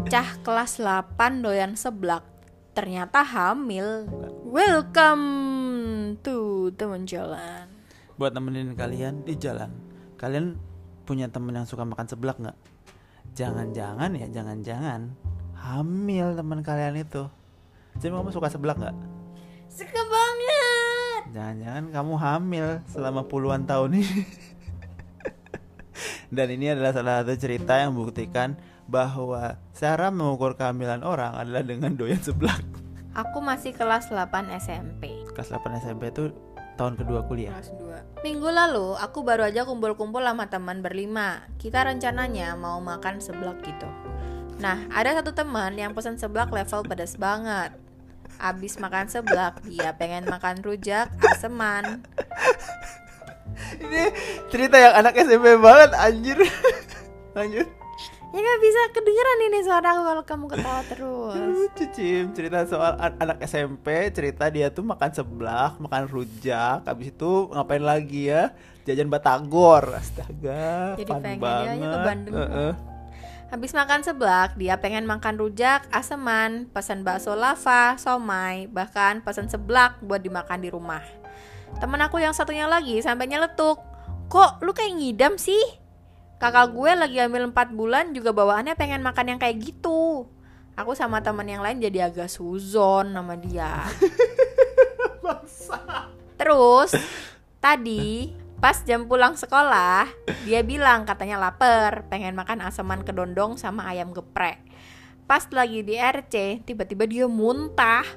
bocah kelas 8 doyan seblak ternyata hamil. Welcome to teman jalan. buat nemenin kalian di jalan kalian punya temen yang suka makan seblak nggak jangan-jangan ya jangan-jangan hamil teman kalian itu jadi kamu suka seblak nggak Suka banget. jangan-jangan kamu hamil selama puluhan tahun ini dan ini adalah salah satu cerita yang membuktikan bahwa cara mengukur kehamilan orang adalah dengan doyan seblak Aku masih kelas 8 SMP. kelas 8 SMP itu tahun kedua kuliah Kelas 2. Minggu lalu aku baru aja kumpul-kumpul sama teman berlima. Kita rencananya mau makan seblak gitu. Nah, ada satu teman yang pesan seblak level pedas banget. Abis makan seblak, dia pengen makan rujak aseman. ini cerita yang anak SMP banget anjir lanjut Ya nggak bisa kedengeran ini suara aku kalau kamu ketawa terus. lucu Cim cerita soal an- anak SMP cerita dia tuh makan seblak makan rujak habis itu ngapain lagi ya jajan batagor astaga Jadi fun pengen dia aja ke banget. Bandung. Heeh. Habis makan seblak, dia pengen makan rujak, aseman, pesan bakso lava, somai, bahkan pesan seblak buat dimakan di rumah. Temen aku yang satunya lagi sampai nyeletuk. Kok lu kayak ngidam sih? Kakak gue lagi hamil 4 bulan juga bawaannya pengen makan yang kayak gitu. Aku sama teman yang lain jadi agak suzon sama dia. Terus tadi pas jam pulang sekolah dia bilang katanya lapar, pengen makan asaman kedondong sama ayam geprek. Pas lagi di RC tiba-tiba dia muntah.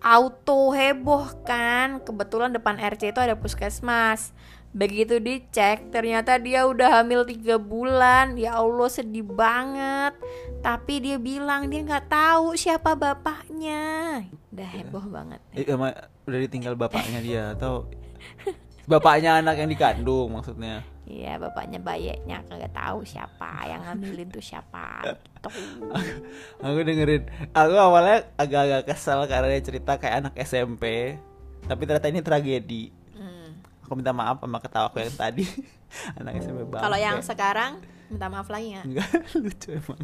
Auto heboh kan, kebetulan depan RC itu ada puskesmas. Begitu dicek, ternyata dia udah hamil tiga bulan. Ya Allah sedih banget. Tapi dia bilang dia nggak tahu siapa bapaknya. Udah heboh banget. Eh, emang udah ditinggal bapaknya dia atau bapaknya anak yang dikandung maksudnya Iya bapaknya bayeknya kagak tahu siapa yang ngambilin tuh siapa gitu. aku dengerin aku awalnya agak-agak kesel karena dia cerita kayak anak SMP tapi ternyata ini tragedi. Aku minta maaf sama ketawa aku yang tadi anak SMP banget Kalau yang sekarang minta maaf lagi nggak? enggak lucu emang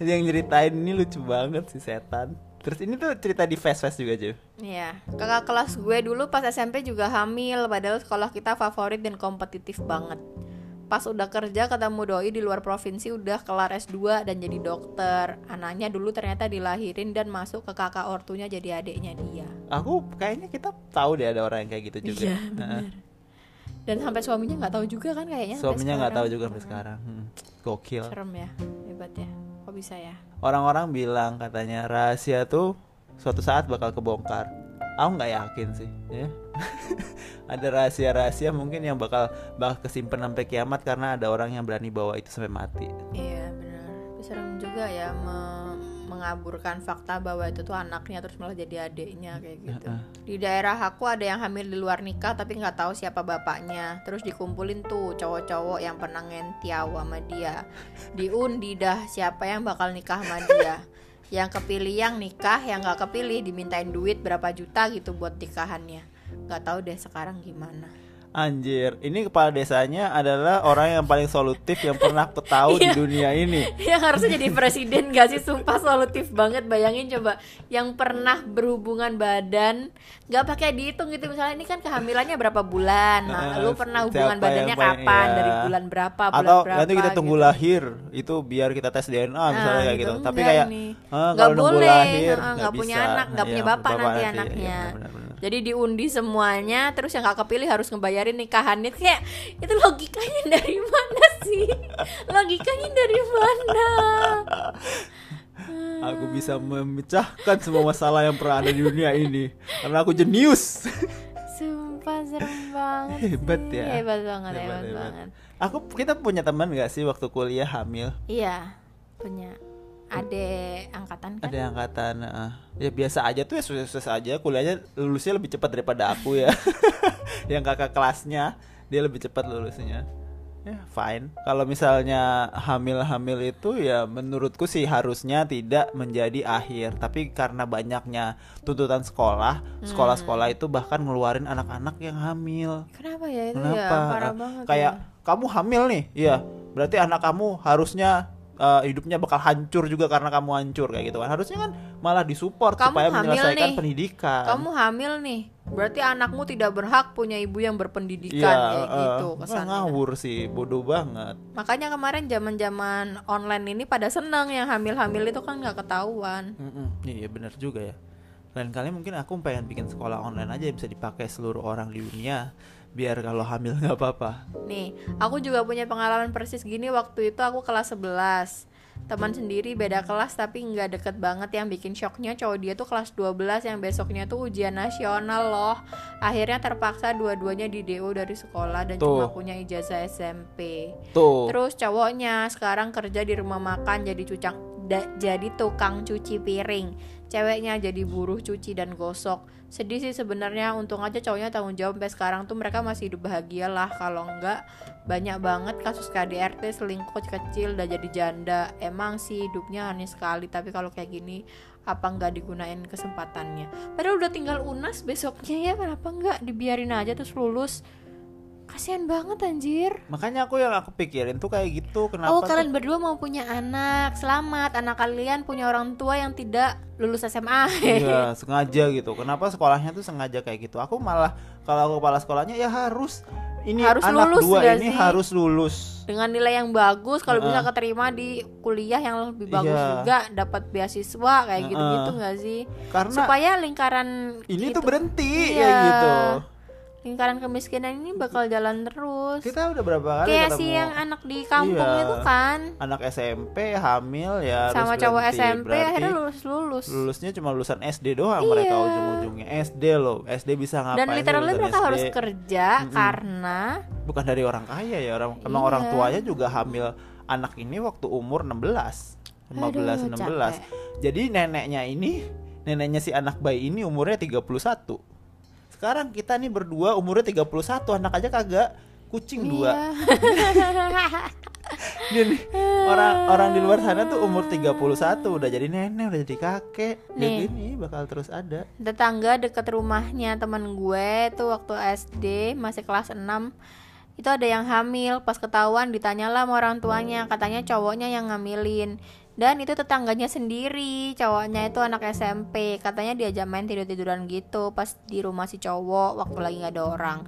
yang nyeritain ini lucu banget si setan terus ini tuh cerita di fast fast juga cuy Iya, kakak kelas gue dulu pas SMP juga hamil, padahal sekolah kita favorit dan kompetitif banget. Pas udah kerja ketemu doi di luar provinsi udah kelar S2 dan jadi dokter. Anaknya dulu ternyata dilahirin dan masuk ke kakak ortunya jadi adiknya dia. aku kayaknya kita tahu deh ada orang yang kayak gitu juga Iya, Heeh. Dan sampai suaminya nggak tahu juga kan kayaknya. suaminya nggak tahu juga sampai sekarang Hmm, gokil Serem ya, hebat ya. Kok bisa ya? orang-orang bilang katanya rahasia tuh suatu saat bakal kebongkar. Aku nggak yakin sih, ya. ada rahasia-rahasia mungkin yang bakal bakal kesimpan sampai kiamat karena ada orang yang berani bawa itu sampai mati. Iya benar. Serem juga ya me- mengaburkan fakta bahwa itu tuh anaknya terus malah jadi adiknya kayak gitu. Di daerah aku ada yang hamil di luar nikah tapi nggak tahu siapa bapaknya. Terus dikumpulin tuh cowok-cowok yang pernah ngentiau sama dia. Diundi dah siapa yang bakal nikah sama dia. Yang kepilih yang nikah, yang nggak kepilih dimintain duit berapa juta gitu buat nikahannya. Nggak tahu deh sekarang gimana. Anjir, ini kepala desanya adalah orang yang paling solutif yang pernah aku tahu di Iya. dunia ini. yang harusnya jadi presiden gak sih sumpah solutif banget bayangin coba yang pernah berhubungan badan nggak pakai dihitung gitu misalnya ini kan kehamilannya berapa bulan nah Eh, lu pernah hubungan siapa badannya paling- kapan iya. dari bulan berapa bulan Atau berapa nanti kita tunggu gitu. lahir itu biar kita tes DNA misalnya Nah, kayak gitu. gitu. Tapi kayak. "Ah, Nggak boleh, lahir ah, nggak punya bisa." anak, nggak Iya, punya bapak nanti Iya, anaknya. benar-benar. Jadi diundi semuanya terus yang gak kepilih harus ngebayarin nikahannya kayak itu logikanya dari mana sih logikanya dari mana Aku bisa memecahkan semua masalah yang pernah ada di dunia ini karena aku jenius. Sumpah serem banget Hebat sih. ya. Hebat banget, hebat, Hebat, hebat. banget Aku kita punya teman nggak sih waktu kuliah hamil? Iya, punya adek angkatan kan Ada angkatan eh, ya biasa aja tuh ya sukses aja kuliahnya lulusnya lebih cepat daripada aku ya. yang kakak kelasnya dia lebih cepat lulusnya. Ya fine. Kalau misalnya hamil-hamil itu ya menurutku sih harusnya tidak menjadi akhir. Tapi karena banyaknya tuntutan sekolah, sekolah-sekolah itu bahkan ngeluarin anak-anak yang hamil. Kenapa ya itu Kenapa? ya parah banget Kayak ya. kamu hamil nih, iya. Berarti anak kamu harusnya uh, hidupnya bakal hancur juga karena kamu hancur kayak gitu kan. Harusnya kan malah disupport Kamu supaya hamil menyelesaikan nih. pendidikan. Kamu hamil nih. Berarti anakmu tidak berhak punya ibu yang berpendidikan Iya, kayak uh, gitu wah, kesannya. ngawur sih bodoh banget. Makanya kemarin zaman zaman online ini pada seneng yang hamil hamil itu kan nggak ketahuan. Mm-mm, iya bener juga ya. Lain kali mungkin aku pengen bikin sekolah online aja yang bisa dipakai seluruh orang di dunia biar kalau hamil nggak apa-apa. Nih, aku juga punya pengalaman persis gini. Waktu itu aku kelas 11 Teman sendiri beda kelas tapi nggak deket banget. Yang bikin shocknya cowok dia tuh kelas 12 yang besoknya tuh ujian nasional loh. Akhirnya terpaksa dua-duanya di DO dari sekolah dan Tuh. cuma punya ijazah SMP tuh. Terus cowoknya sekarang kerja di rumah makan jadi cucang da- jadi tukang cuci piring. Ceweknya jadi buruh cuci dan gosok. Sedih sih sebenarnya untung aja cowoknya tanggung jawab sampai sekarang tuh mereka masih hidup bahagia lah. Kalau enggak banyak banget kasus KDRT selingkuh kecil udah jadi janda. Emang sih hidupnya aneh sekali tapi kalau kayak gini apa nggak digunain kesempatannya? Padahal udah tinggal unas besoknya ya kenapa nggak dibiarin aja terus lulus Kasian banget anjir makanya aku yang aku pikirin tuh kayak gitu kenapa oh tuh- kalian berdua mau punya anak Selamat anak kalian punya orang tua yang tidak lulus SMA Iya sengaja gitu kenapa sekolahnya tuh sengaja kayak gitu aku malah kalau aku kepala sekolahnya ya harus ini Harus anak lulus dua ini sih? harus lulus Dengan nilai yang bagus Kalau bisa Heeh. keterima di kuliah yang lebih bagus Iya. juga Dapat beasiswa kayak gitu-gitu Heeh. nggak sih karena Supaya lingkaran ini itu- tuh berhenti Iya. kayak gitu Lingkaran kemiskinan ini bakal jalan terus kita udah berapa kali Kayak ketemu si yang anak di kampung Iya. itu kan anak SMP hamil ya Sama cowok berhenti. SMP Berarti akhirnya lulus-lulus lulusnya cuma lulusan SD doang Iya. mereka ujung-ujungnya SD loh SD bisa ngapain Dan literally mereka SD? harus kerja karena bukan dari orang kaya ya orang emang Iya. orang tuanya juga hamil anak ini waktu umur 16 15 Aduh, 16 capek. jadi neneknya ini neneknya si anak bayi ini umurnya 31 sekarang kita nih berdua umurnya 31 anak aja kagak kucing dua. Iya. Dia nih, orang orang di luar sana tuh umur 31 udah jadi nenek udah jadi kakek. Nih. jadi ini bakal terus ada. Tetangga deket rumahnya teman gue tuh waktu SD masih kelas 6 itu ada yang hamil. Pas ketahuan ditanyalah sama orang tuanya. Katanya cowoknya yang ngamilin dan itu tetangganya sendiri cowoknya itu anak SMP katanya diajak main tidur tiduran gitu pas di rumah si cowok waktu lagi nggak ada orang.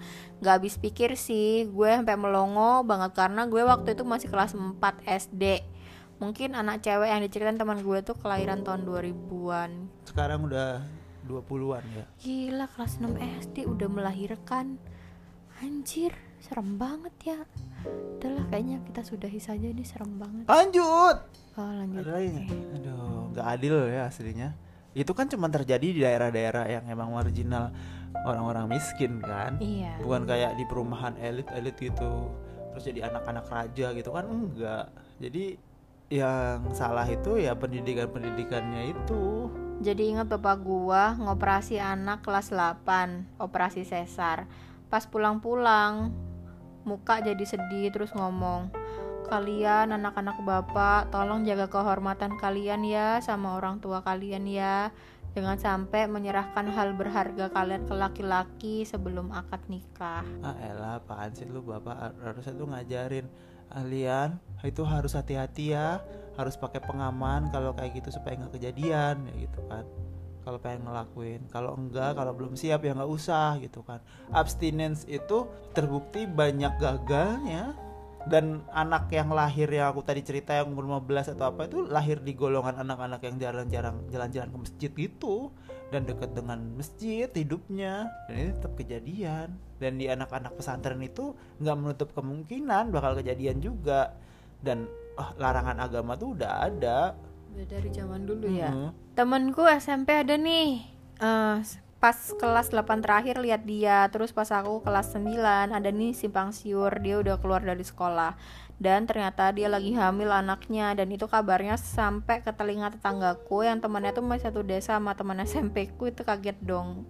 Nggak habis pikir sih gue sampai melongo banget karena gue waktu itu masih kelas 4 SD mungkin anak cewek yang diceritain teman gue tuh kelahiran tahun 2000-an sekarang udah 20-an ya? Gila kelas 6 SD udah melahirkan. Anjir serem banget ya Udahlah kayaknya kita sudahi saja ini serem banget lanjut Oh lanjut Ada? Aduh, nggak adil ya aslinya. Itu kan cuma terjadi di daerah-daerah yang emang marginal orang-orang miskin kan. Iya Bukan kayak di perumahan elit-elit gitu. Terus jadi anak-anak raja gitu kan enggak. Jadi yang salah itu ya pendidikan-pendidikannya itu. Jadi ingat bapak gua ngoperasi anak kelas 8 Operasi sesar Pas pulang-pulang Muka jadi sedih terus ngomong Kalian anak-anak bapak Tolong jaga kehormatan kalian ya Sama orang tua kalian ya. Jangan sampai menyerahkan hal berharga kalian ke laki-laki sebelum akad nikah. Ah elah apaan sih lu bapak? Har- harusnya tuh ngajarin kalian itu harus hati-hati ya harus pakai pengaman kalau kayak gitu supaya nggak kejadian ya gitu kan kalau pengen ngelakuin. Kalau enggak kalau belum siap ya nggak usah gitu kan. Abstinence itu terbukti banyak gagalnya dan anak yang lahir yang aku tadi cerita yang umur 15 atau apa itu lahir di golongan anak-anak yang jarang-jarang jalan-jalan ke masjid gitu dan dekat dengan masjid hidupnya. Dan ini tetap kejadian. Dan di anak-anak pesantren itu nggak menutup kemungkinan bakal kejadian juga. Dan ah, larangan agama tuh udah ada dari zaman dulu ya. Mhm. Temenku SMP ada nih. Eh Pas kelas 8 terakhir lihat dia. Terus pas aku kelas 9 Ada nih simpang siur Dia udah keluar dari sekolah. Dan ternyata dia lagi hamil anaknya. Dan itu kabarnya sampai ke telinga tetanggaku Yang temannya tuh masih satu desa sama teman SMP ku Itu kaget dong.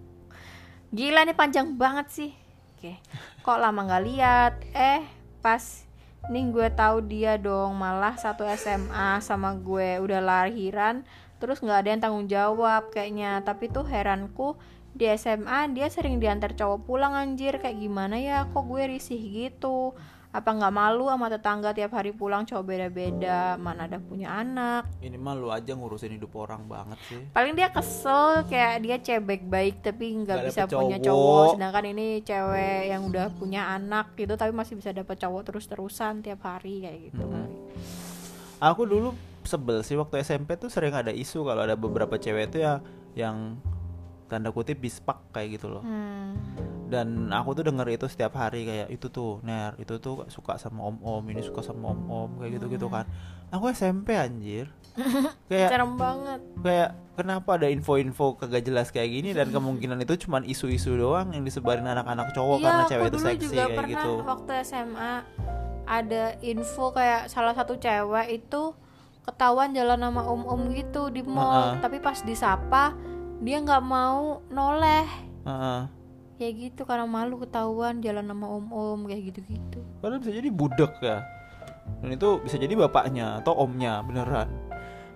Gila nih panjang banget sih. Oke. Kok lama nggak lihat? Eh pas Nih gue tahu dia dong Malah satu SMA sama gue Udah lahiran Terus nggak ada yang tanggung jawab kayaknya. Tapi tuh heranku Di SMA dia sering diantar cowok pulang anjir. Kayak gimana ya kok gue risih gitu Apa nggak malu sama tetangga tiap hari pulang cowok beda-beda, mana ada punya anak. Ini mah lu aja ngurusin hidup orang banget sih. Paling dia kesel kayak dia cewek baik tapi nggak bisa dapet punya cowok. cowok. Sedangkan ini cewek yang udah punya anak gitu tapi masih bisa dapet cowok terus-terusan tiap hari kayak gitu. kali. Aku dulu sebel sih waktu SMP tuh sering ada isu kalau ada beberapa cewek tuh ya yang tanda kutip bispak kayak gitu loh. Hmm. Dan aku tuh denger itu setiap hari kayak itu tuh Ner, itu tuh suka sama om-om, ini suka sama om-om kayak gitu-gitu kan. Aku SMP anjir. kayak Serem banget. kayak kenapa ada info-info kagak jelas kayak gini dan kemungkinan itu cuman isu-isu doang yang disebarin anak-anak cowok Iya, karena cewek itu seksi juga kayak pernah gitu. waktu SMA ada info kayak salah satu cewek itu ketahuan jalan sama om-om gitu di mall, Heeh. tapi pas disapa dia nggak mau noleh. Heeh. Kayak gitu karena malu ketahuan jalan sama om-om kayak gitu-gitu. Padahal bisa jadi budek ya. Dan itu bisa jadi bapaknya atau omnya beneran.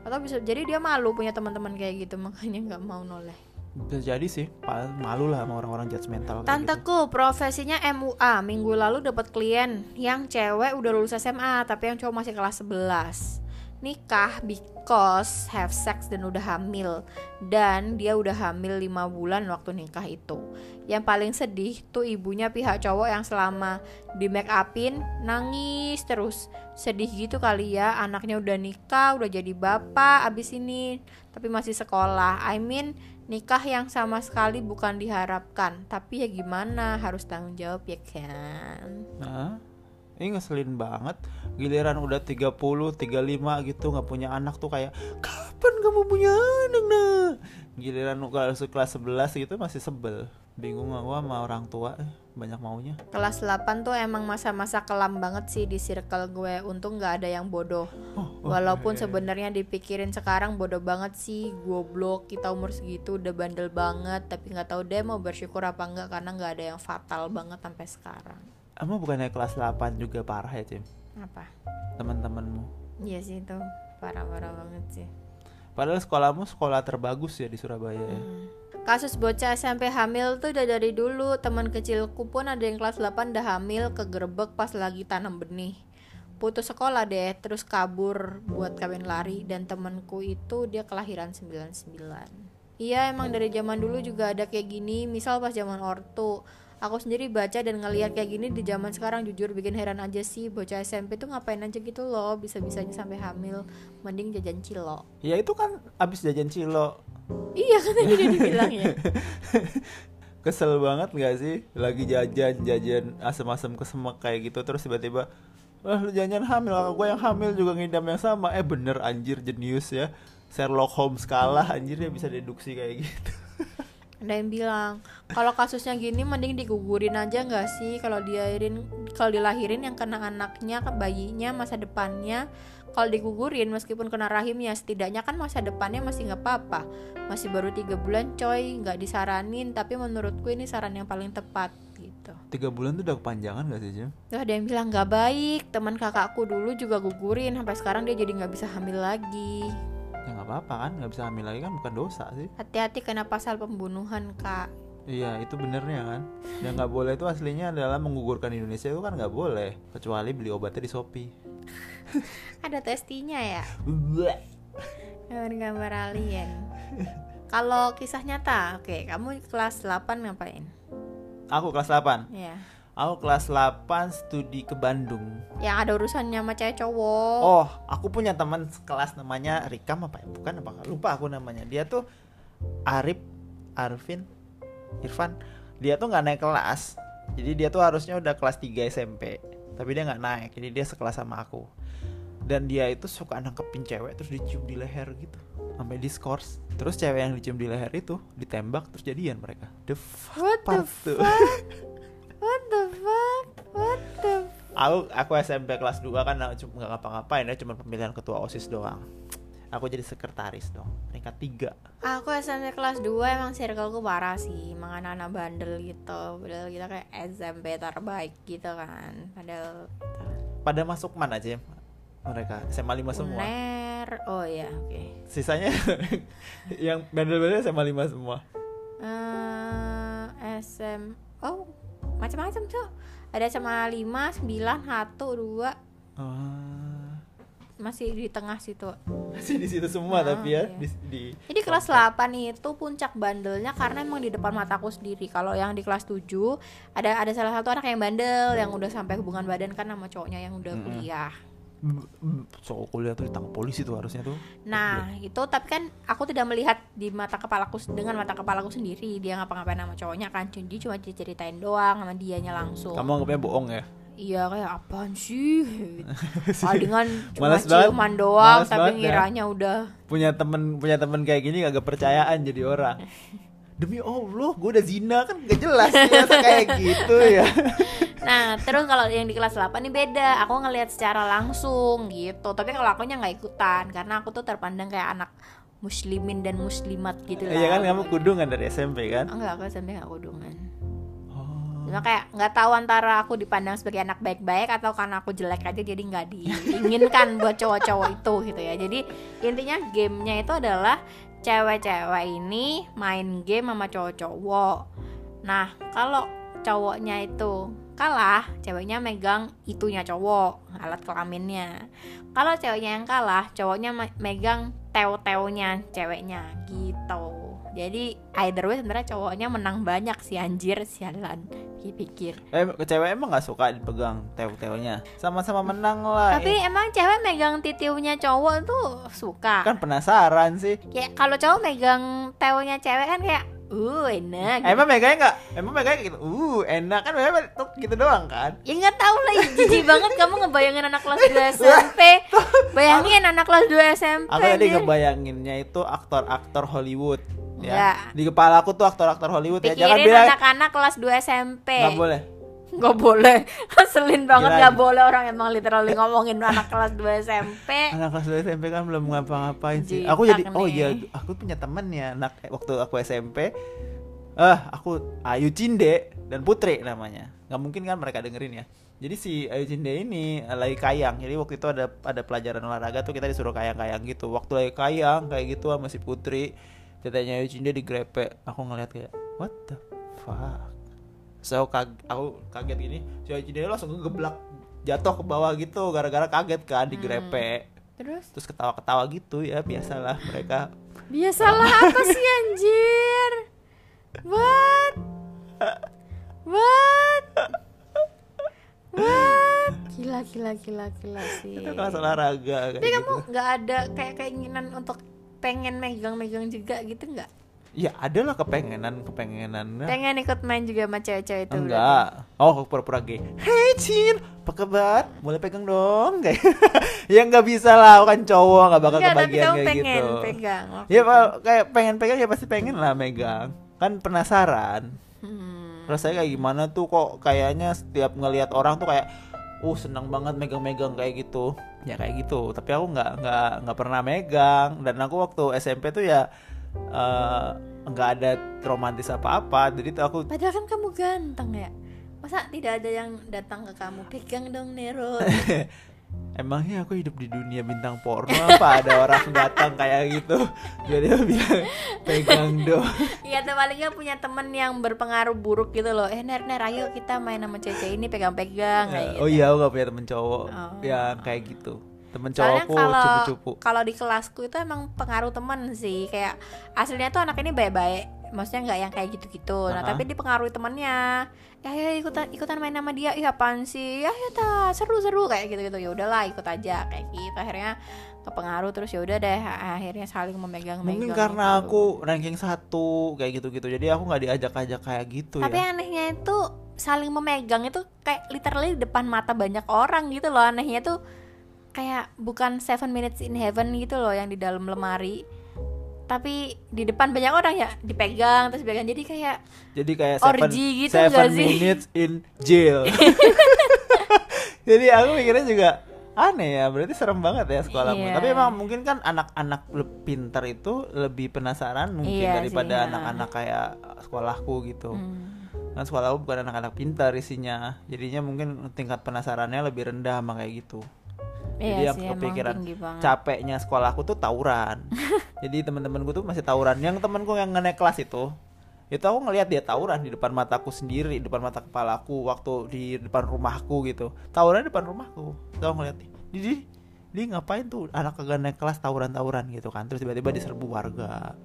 Atau bisa jadi dia malu punya teman-teman kayak gitu makanya nggak mau noleh. Bisa jadi sih, malu lah sama orang-orang judgmental kayak gitu. Tanteku profesinya MUA Minggu lalu dapat klien Yang cewek udah lulus SMA Tapi yang cowok masih kelas 11 Nikah because have sex dan udah hamil. Dan dia udah hamil 5 bulan waktu nikah itu. Yang paling sedih tuh ibunya pihak cowok yang selama di make upin Nangis terus. Sedih gitu kali ya Anaknya udah nikah, udah jadi bapak abis ini Tapi masih sekolah. I mean nikah yang sama sekali bukan diharapkan. Tapi ya gimana harus tanggung jawab ya kan? Nah, ini ngeselin banget. Giliran udah 30, 35 gitu nggak punya anak tuh kayak kapan kamu punya anak nah? Giliran kalau kelas 11 gitu masih sebel. Bingung aku sama orang tua eh, banyak maunya. kelas 8 tuh emang masa-masa kelam banget sih di circle gue untung nggak ada yang bodoh Oh, walaupun sebenarnya dipikirin sekarang bodoh banget sih goblok kita umur segitu udah bandel banget tapi nggak tahu deh mau bersyukur apa enggak karena nggak ada yang fatal banget sampai sekarang Emang bukannya kelas 8 juga parah ya, Cim? apa? Teman-temanmu. iya sih itu parah-parah banget sih. Padahal sekolahmu sekolah terbagus ya di Surabaya ya. Kasus bocah SMP hamil tuh udah dari dulu. Teman kecilku pun ada yang kelas 8 udah hamil kegerebek pas lagi tanam benih. Putus sekolah deh terus kabur buat kawin lari. Dan temenku itu dia kelahiran 99 Iya emang dari zaman dulu juga ada kayak gini. Misal pas zaman ortu Aku sendiri baca dan ngeliat kayak gini di zaman sekarang jujur bikin heran aja sih Bocah SMP tuh ngapain aja gitu loh Bisa-bisanya sampai hamil Mending jajan cilok. Ya itu kan abis jajan cilo Iya kan tadi dia dibilang ya. Kesel banget gak sih? Lagi jajan, jajan asem-asem kesemek kayak gitu Terus tiba-tiba Wah lu jajan hamil, kakak gue yang hamil juga ngidam yang sama. Eh bener anjir jenius ya. Sherlock Holmes kalah anjir dia bisa deduksi kayak gitu ada yang bilang kalau kasusnya gini mending digugurin aja nggak sih? Kalau dilahirin kalau dilahirin yang kena anaknya bayinya masa depannya. Kalau digugurin meskipun kena rahimnya setidaknya kan masa depannya masih nggak apa-apa. Masih baru tiga bulan coy nggak disaranin. Tapi menurutku ini saran yang paling tepat gitu. Tiga bulan tuh udah kepanjangan gak sih Jim? Tuh ada yang bilang nggak baik. Teman kakakku dulu juga gugurin. Sampai sekarang dia jadi nggak bisa hamil lagi Ya gak apa-apa kan, gak bisa hamil lagi kan bukan dosa sih hati-hati kena pasal pembunuhan kak Iya itu benernya kan Yang gak boleh itu aslinya adalah menggugurkan Indonesia itu kan gak boleh Kecuali beli obatnya di Shopee ada testinya ya Bleh. Gambar gambar alien. Kalau kisah nyata, oke, kamu kelas 8 ngapain? Aku kelas 8 Ya. Aku kelas 8 studi ke Bandung Yang ada urusannya sama cewek cowok. Oh, aku punya teman sekelas namanya Rikam apa ya? Bukan apa? Lupa aku namanya. Dia tuh Arif, Arvin, Irfan. Dia tuh nggak naik kelas. Jadi dia tuh harusnya udah kelas 3 SMP. Tapi dia nggak naik. Jadi dia sekelas sama aku. Dan dia itu suka nangkepin cewek terus dicium di leher gitu. Sampai diskors. Terus cewek yang dicium di leher itu ditembak terus jadian mereka. The fuck What the fuck? aku aku SMP kelas 2 kan cuma nggak ngapa-ngapain ya cuma pemilihan ketua OSIS doang. Aku jadi sekretaris dong, peringkat 3 Aku SMP kelas 2 emang circleku parah sih Emang anak-anak bandel gitu Padahal kita kayak SMP terbaik gitu kan Padahal Pada masuk mana aja mereka? SMA 5 semua. Uner Oh iya oke Sisanya yang bandel-bandel SMA 5 semua. Eh, SM Oh macam-macam tuh ada SMA 5, 9, 1, 2 Oh. masih di tengah situ Masih di situ semua Ah, tapi ya iya. di, di Jadi kelas 8 itu puncak bandelnya karena emang di depan mataku sendiri. Kalau yang di kelas 7 ada ada salah satu anak yang bandel yang udah sampai hubungan badan kan sama cowoknya yang udah kuliah. Soal kuliah tuh ditangkap polisi tuh harusnya tuh. Nah, itu tapi kan aku tidak melihat di mata kepalaku dengan mata kepalaku sendiri dia ngapa-ngapain sama cowoknya kan. Jadi cuma diceritain doang sama dianya langsung. Kamu anggapnya bohong ya? Iya kayak apaan sih? Palingan cuma Malas banget. ciuman doang Malas tapi ya. ngiranya udah Punya temen punya temen kayak gini gak percayaan jadi orang. Demi Allah, gue udah zina kan gak jelas ya kayak gitu ya. Nah, terus kalau yang di kelas 8 ini beda. Aku ngelihat secara langsung gitu. Tapi kalau akunya nggak ikutan karena aku tuh terpandang kayak anak muslimin dan muslimat gitu lah. Iya kan kamu kudungan dari SMP kan? Enggak, aku sampai nggak kudungan. Oh. Cuma kayak nggak tahu antara aku dipandang sebagai anak baik-baik atau karena aku jelek aja jadi nggak diinginkan buat cowok-cowok itu gitu ya. Jadi intinya gamenya itu adalah cewek-cewek ini main game sama cowok-cowok. Nah kalau cowoknya itu kalah, ceweknya megang itunya cowok, alat kelaminnya. Kalau ceweknya yang kalah, cowoknya me- megang teo-teonya ceweknya gitu. Jadi either way sebenarnya cowoknya menang banyak sih anjir sialan pikir. Eh, cewek emang gak suka dipegang teo-teonya? Sama-sama menang lah. Tapi emang cewek megang titiunya cowok tuh suka. kan penasaran sih. Kayak kalau cowok megang teonya cewek kan kayak uh enak. gitu. Emang megangnya nggak? Emang megangnya gitu. Uh, enak kan memang tuh gitu doang kan? Ya nggak tahu lah, ih, jijik banget kamu ngebayangin anak kelas 2 SMP. Bayangin anak kelas 2 SMP. Aku tadi ngebayanginnya itu aktor-aktor Hollywood. Ya. Enggak. Di kepala aku tuh aktor-aktor Hollywood ya. Jangan Pikirin bilang anak-anak kelas 2 SMP. nggak boleh. Nggak boleh. Keselin banget Gila. boleh orang emang literally ngomongin anak kelas 2 SMP. Anak kelas 2 SMP kan belum ngapa-ngapain sih. Jitak Aku jadi oh iya, aku punya temen ya anak waktu aku SMP. Ah, aku Ayu Cinde dan Putri namanya. Nggak mungkin kan mereka dengerin ya. Jadi si Ayu Cinde ini eh, lagi kayang. Jadi waktu itu ada ada pelajaran olahraga tuh kita disuruh kayang-kayang gitu. Waktu lagi kayang kayak gitu sama si Putri, tetenya Ayu Cinde digrepe. Aku ngeliat kayak what the fuck. So kag aku kaget gini, si Cinde langsung ngegeblak jatuh ke bawah gitu gara-gara kaget kan digrepe. Terus Terus ketawa-ketawa gitu ya biasalah mereka. biasalah apa sih anjir? What? What? What? Gila gila gila gila sih. Itu kelas olahraga kayak Tapi gitu. kamu nggak ada kayak keinginan untuk pengen megang-megang juga gitu nggak? Ya ada lah kepengenan kepengenan. Pengen ikut main juga sama cewek-cewek itu? berarti? Enggak. Oh, pura-pura gay. Hey, Cin, apa kabar? Boleh pegang dong? Kayak ya nggak bisa lah, kan cowok nggak bakal Enggak, tapi kebagian kamu kayak pengen gitu. pegang. Ya kayak pengen pegang ya pasti pengen lah megang. Kan penasaran. Hmm. Rasanya kayak gimana tuh kok kayaknya setiap ngelihat orang tuh kayak uh senang banget megang-megang kayak gitu. Ya kayak gitu. Tapi aku nggak nggak nggak pernah megang dan aku waktu SMP tuh ya eh, nggak ada romantis apa-apa. Jadi tuh aku Padahal kan kamu ganteng ya. Masa tidak ada yang datang ke kamu pegang dong Nero? Emangnya aku hidup di dunia bintang porno? Apa ada orang datang kayak gitu? Jadi dia bilang pegang dong Iya tuh paling punya temen yang berpengaruh buruk gitu loh. Eh Ner Ner ayo kita main sama cewek ini pegang-pegang kayak gitu. Oh iya aku gak punya temen cowok. Oh. yang kayak gitu. Temen cowokku cupu-cupu. kalau di kelasku itu emang pengaruh temen sih. Kayak aslinya tuh anak ini baik-baik maksudnya nggak yang kayak gitu-gitu. Nah Uh-huh. tapi dipengaruhi temennya ya ya ikutan ikutan main sama dia. Iya apaan sih? Ya ya ta seru-seru. Kayak gitu-gitu. Ya udahlah ikut aja. Kayak gitu. Akhirnya kepengaruh terus ya udah deh. Akhirnya saling memegang Mungkin karena aku ranking satu kayak gitu-gitu. Jadi aku gak diajak-ajak kayak gitu tapi ya anehnya itu saling memegang itu kayak literally depan mata banyak orang gitu loh. Anehnya tuh kayak bukan seven minutes in heaven gitu loh yang di dalam lemari tapi di depan banyak orang ya dipegang terus pegang jadi kayak Jadi kayak seven, Orgy gitu seven nggak sih? minutes in jail. Jadi aku mikirnya juga aneh ya berarti serem banget ya sekolahmu. Iya. tapi emang mungkin kan anak-anak pintar itu lebih penasaran mungkin Iya daripada sih, ya. anak-anak kayak sekolahku gitu. Hmm, kan sekolahku bukan anak-anak pintar isinya. Jadinya mungkin tingkat penasarannya lebih rendah sama kayak gitu iya yang sih emang kepikiran capeknya sekolahku tuh tawuran. Jadi teman-temanku tuh masih tawuran. Yang temanku yang ngenek kelas itu itu aku ngelihat dia tawuran di depan mataku sendiri di depan mata kepalaku waktu di depan rumahku gitu. Tawuran di depan rumahku. Tahu ngeliat nih dia, ngapain tuh anak kagak naik kelas tawuran tawuran gitu kan. Terus tiba-tiba diserbu warga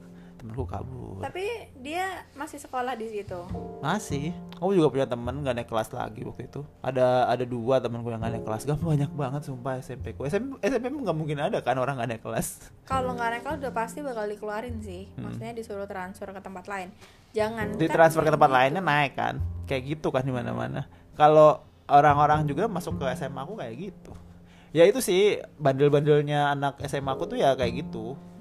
temanku kabur. Tapi dia masih sekolah di situ. masih. Aku juga punya temen gak naik kelas lagi waktu itu. Ada ada dua temanku yang gak naik kelas. Gak banyak banget sumpah SMP ku SMP SMP nggak mungkin ada kan orang gak naik kelas. Kalau nggak naik kelas udah pasti bakal dikeluarin sih. Maksudnya disuruh transfer ke tempat lain. Jangan di transfer ke tempat lainnya naik kan. Kayak gitu kan di mana mana kalau orang-orang juga masuk ke SMA aku kayak gitu. Ya itu sih bandel-bandelnya anak SMA aku tuh ya kayak gitu. Hmm.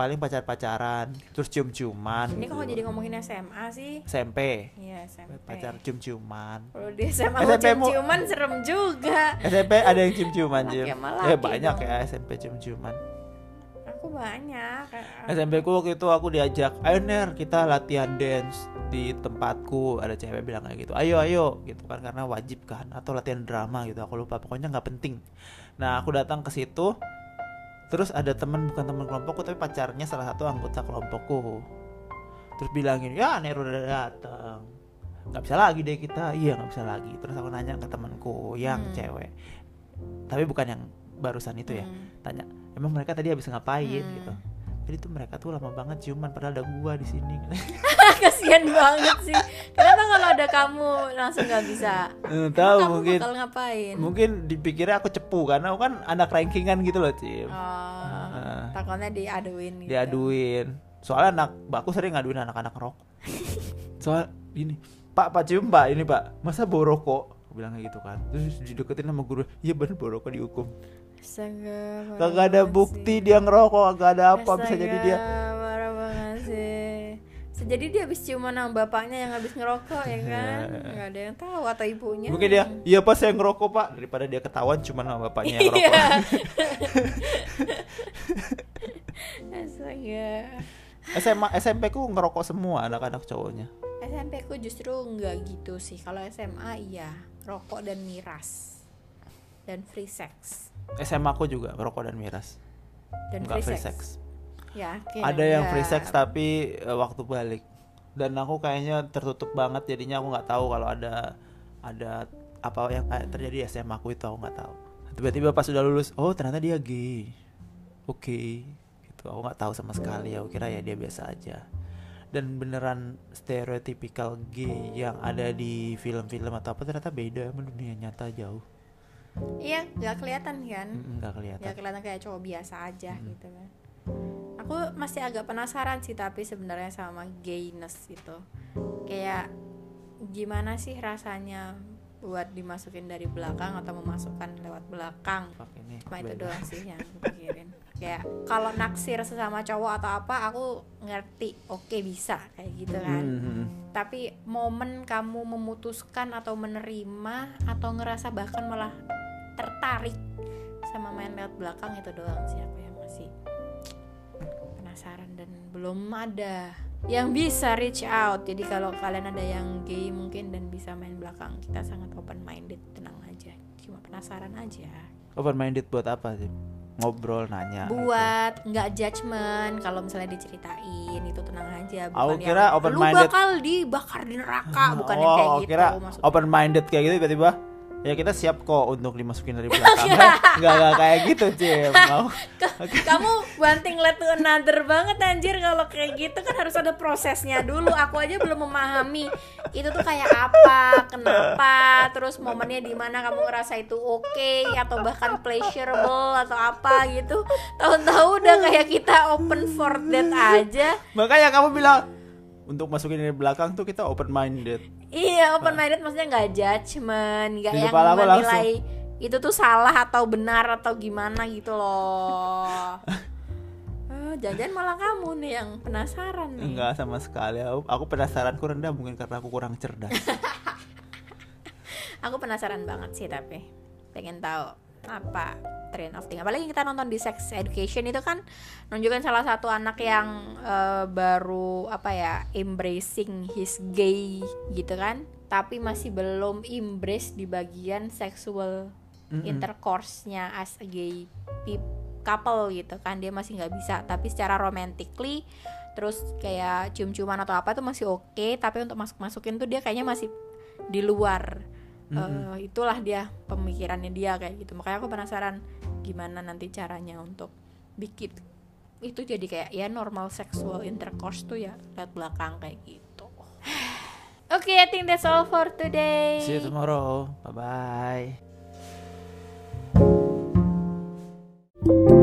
Paling pacar-pacaran terus cium-ciuman Ini gitu. kok jadi ngomongin SMA sih? SMP Iya SMP. pacar cium-ciuman Kalau di SMA SMP mu- cium-ciuman serem juga. SMP ada yang cium-ciuman cium ya laki banyak dong. ya SMP cium-ciuman Aku banyak. SMP ku waktu itu aku diajak ayo Ner kita latihan dance di tempatku ada cewek bilang kayak gitu ayo ayo gitu kan karena wajib kan atau latihan drama gitu aku lupa pokoknya nggak penting nah aku datang ke situ terus ada teman bukan teman kelompokku tapi pacarnya salah satu anggota kelompokku. Terus bilangin ya Ner udah datang nggak bisa lagi deh kita. Iya nggak bisa lagi. Terus aku nanya ke temanku yang Hmm. cewek. Tapi bukan yang barusan itu ya. Hmm. tanya emang mereka tadi habis ngapain? Hmm. gitu. Jadi tuh mereka tuh lama banget ciuman padahal ada gua di sini. Kasian banget sih. Ada kamu langsung nggak bisa? Eh, tahu kamu mungkin bakal ngapain? mungkin dipikirnya aku cepu karena aku kan anak rankingan gitu loh cim Oh, Heeh. takutnya diaduin gitu. diaduin soalnya anak aku sering ngaduin anak-anak rokok soal ini pak pak cium pak ini pak masa aku bilang kayak gitu kan terus dideketin sama guru iya bener bawa rokok dihukum Astaga, kagak ada bukti sih. dia ngerokok kagak ada apa bisa jadi dia Jadi dia habis ciuman sama bapaknya yang habis ngerokok ya kan? Gak ada yang tahu atau ibunya. mungkin dia iya pak saya ngerokok pak daripada dia ketahuan cuma sama bapaknya yang Iya. ngerokok Astaga. SMA SMP ku ngerokok semua anak-anak cowoknya SMP ku justru nggak gitu sih. Kalau SMA iya, rokok dan miras. Dan free sex. SMA aku juga ngerokok dan miras Dan free, free sex. sex Ya, ada yang free sex tapi eh, waktu balik. Dan aku kayaknya tertutup banget jadinya aku nggak tahu kalau ada ada apa yang kayak terjadi di SMA aku itu aku nggak tahu. Tiba-tiba pas udah lulus oh ternyata dia gay. Oke gitu. Aku nggak tahu sama sekali aku kira ya dia biasa aja. Dan beneran stereotypical gay yang ada di film-film atau apa ternyata beda sama dunia nyata jauh. Iya, nggak kelihatan kan? Nggak kelihatan. Ya kelihatan kayak cowok biasa aja gitu kan aku masih agak penasaran sih tapi sebenarnya sama gayness itu. Kayak gimana sih rasanya buat dimasukin dari belakang atau memasukkan lewat belakang? Cuma itu doang sih yang aku pikirin. Kayak kalau naksir sesama cowok atau apa aku ngerti oke bisa kayak gitu kan. Hmm, hmm, hmm. tapi momen kamu memutuskan atau menerima atau ngerasa bahkan malah tertarik sama main lewat belakang itu doang sih aku masih penasaran dan belum ada yang bisa reach out jadi kalau kalian ada yang gay mungkin dan bisa main belakang kita sangat open minded tenang aja cuma penasaran aja open minded buat apa sih ngobrol nanya gitu. buat nggak judgement kalau misalnya diceritain itu tenang aja Aku bukan kira yang, open lu minded." bakal dibakar di neraka bukan yang oh, kayak aku gitu kira maksudnya. open minded kayak gitu tiba-tiba ya kita siap kok untuk dimasukin dari belakang. Nggak nggak kayak gitu Cim. Mau. Kamu banting let to another banget anjir. Kalau kayak gitu kan harus ada prosesnya dulu. Aku aja belum memahami itu tuh kayak apa kenapa terus momennya di mana kamu ngerasa itu oke atau bahkan pleasurable atau apa gitu. Tahu-tahu udah kayak kita open for that aja. Makanya kamu bilang untuk masukin dari belakang tuh kita open minded iya open minded maksudnya nggak judgement nggak yang menilai itu tuh salah atau benar atau gimana gitu loh. Eh, jangan-jangan malah kamu nih yang penasaran nih. Enggak sama sekali. Aku, aku penasaranku rendah mungkin karena aku kurang cerdas. Aku penasaran banget sih tapi pengen tahu apa? Trend of thing apalagi kita nonton di sex education itu kan nunjukin salah satu anak yang eh, baru apa ya embracing his gay gitu kan. Tapi masih belum embrace di bagian sexual Mm-mm. intercourse-nya as a gay couple gitu kan. Dia masih nggak bisa. Tapi secara romantically terus kayak cium-ciuman atau apa tuh masih oke. Tapi untuk masuk masukin tuh dia kayaknya masih di luar mm-hmm. uh, itulah dia pemikirannya dia kayak gitu. Makanya aku penasaran gimana nanti caranya untuk bikin itu jadi kayak ya normal sexual intercourse tuh ya lihat belakang kayak gitu. Oke okay, I think that's all for today. See you tomorrow. Bye bye